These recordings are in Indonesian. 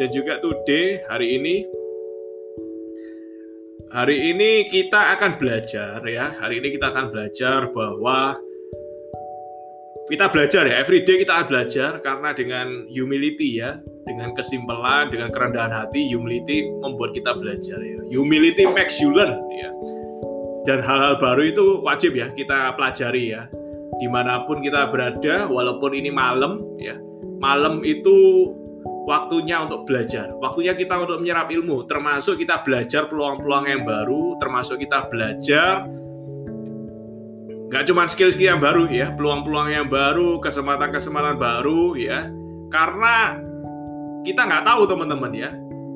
dan juga today hari ini hari ini kita akan belajar ya. Hari ini kita akan belajar bahwa kita belajar ya, everyday kita akan belajar karena dengan humility ya, dengan kesimpulan, dengan kerendahan hati, humility membuat kita belajar ya. Humility makes you learn ya. Dan hal-hal baru itu wajib ya kita pelajari ya. Di mana pun kita berada, walaupun ini malam ya, malam itu waktunya untuk belajar, waktunya kita untuk menyerap ilmu, termasuk kita belajar peluang-peluang yang baru, termasuk kita belajar nggak cuma skill-skill yang baru ya, peluang-peluang yang baru, kesempatan-kesempatan baru ya, karena kita nggak tahu teman-teman ya,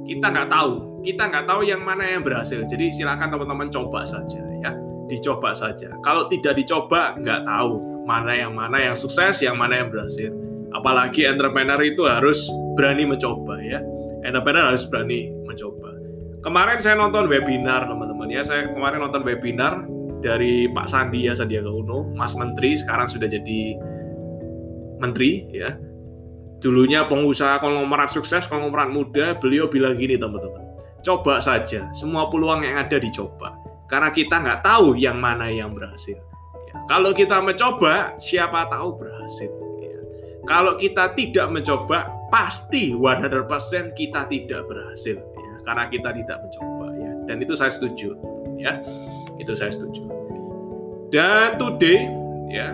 kita nggak tahu, kita nggak tahu yang mana yang berhasil. Jadi silakan teman-teman coba saja ya, dicoba saja. Kalau tidak dicoba nggak tahu mana yang mana yang sukses, yang mana yang berhasil. Apalagi entrepreneur itu harus berani mencoba ya. Entrepreneur harus berani mencoba. Kemarin saya nonton webinar teman-teman ya. Saya kemarin nonton webinar dari Pak Sandi ya Sandiaga Uno, Mas Menteri sekarang sudah jadi menteri ya. Dulunya pengusaha konglomerat sukses, konglomerat muda, beliau bilang gini teman-teman. Coba saja, semua peluang yang ada dicoba. Karena kita nggak tahu yang mana yang berhasil. Ya, kalau kita mencoba, siapa tahu berhasil. Kalau kita tidak mencoba, pasti 100% kita tidak berhasil. Ya. Karena kita tidak mencoba. Ya. Dan itu saya setuju. Ya itu saya setuju dan today ya